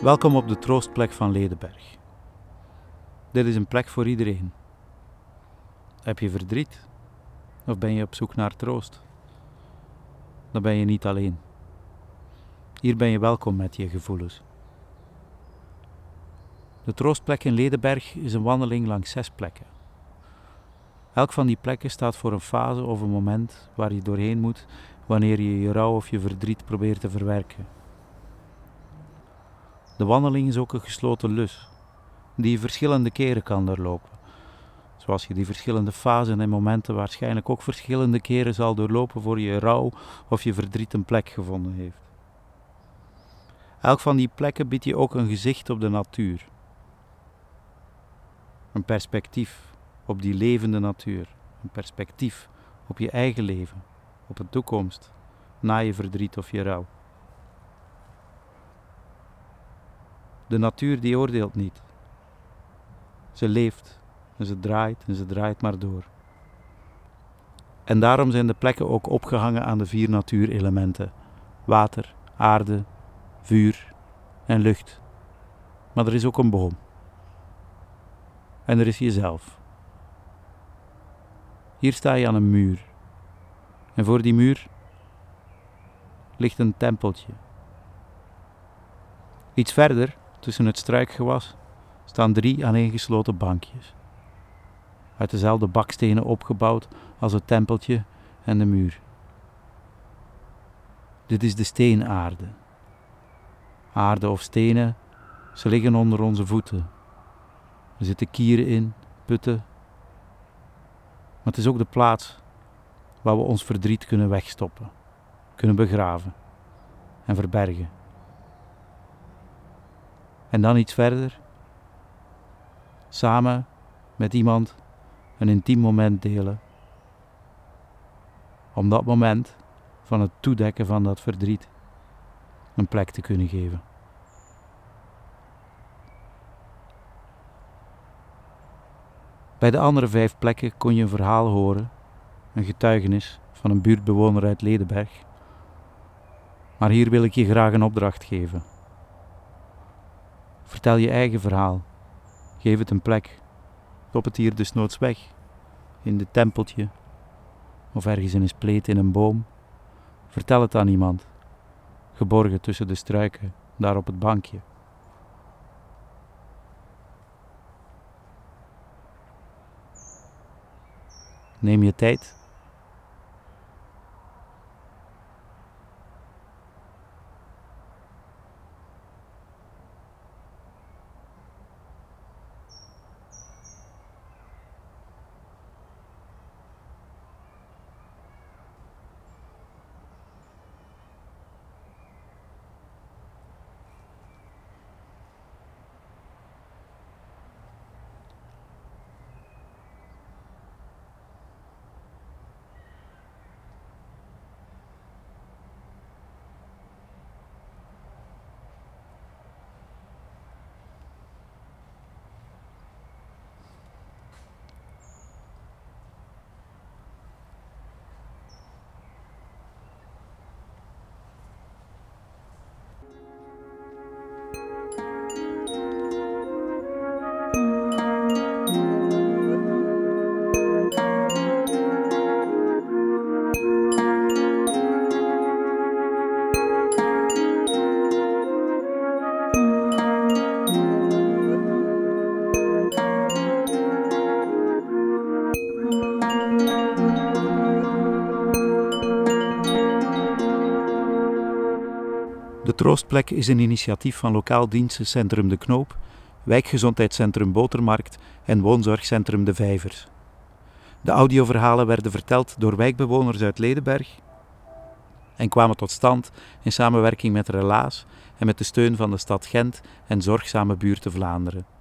Welkom op de troostplek van Ledenberg. Dit is een plek voor iedereen. Heb je verdriet? Of ben je op zoek naar troost? Dan ben je niet alleen. Hier ben je welkom met je gevoelens. De troostplek in Ledenberg is een wandeling langs zes plekken. Elk van die plekken staat voor een fase of een moment waar je doorheen moet wanneer je je rouw of je verdriet probeert te verwerken. De wandeling is ook een gesloten lus, die je verschillende keren kan doorlopen. Zoals je die verschillende fasen en momenten waarschijnlijk ook verschillende keren zal doorlopen voor je rouw of je verdriet een plek gevonden heeft. Elk van die plekken biedt je ook een gezicht op de natuur. Een perspectief op die levende natuur. Een perspectief op je eigen leven, op een toekomst, na je verdriet of je rouw. De natuur die oordeelt niet. Ze leeft en ze draait en ze draait maar door. En daarom zijn de plekken ook opgehangen aan de vier natuurelementen: water, aarde, vuur en lucht. Maar er is ook een boom. En er is jezelf. Hier sta je aan een muur. En voor die muur ligt een tempeltje. Iets verder Tussen het struikgewas staan drie aaneengesloten bankjes. Uit dezelfde bakstenen opgebouwd als het tempeltje en de muur. Dit is de steenaarde. Aarde of stenen, ze liggen onder onze voeten. Er zitten kieren in, putten. Maar het is ook de plaats waar we ons verdriet kunnen wegstoppen, kunnen begraven en verbergen. En dan iets verder. Samen met iemand een intiem moment delen. Om dat moment van het toedekken van dat verdriet een plek te kunnen geven. Bij de andere vijf plekken kon je een verhaal horen, een getuigenis van een buurtbewoner uit Ledenberg. Maar hier wil ik je graag een opdracht geven. Vertel je eigen verhaal. Geef het een plek. Stop het hier dus noods weg. In dit tempeltje. Of ergens in een spleet in een boom. Vertel het aan iemand. Geborgen tussen de struiken, daar op het bankje. Neem je tijd De Troostplek is een initiatief van Lokaal Dienstencentrum De Knoop, Wijkgezondheidscentrum Botermarkt en Woonzorgcentrum De Vijvers. De audioverhalen werden verteld door wijkbewoners uit Ledenberg en kwamen tot stand in samenwerking met Relaas en met de steun van de stad Gent en Zorgzame Buurten Vlaanderen.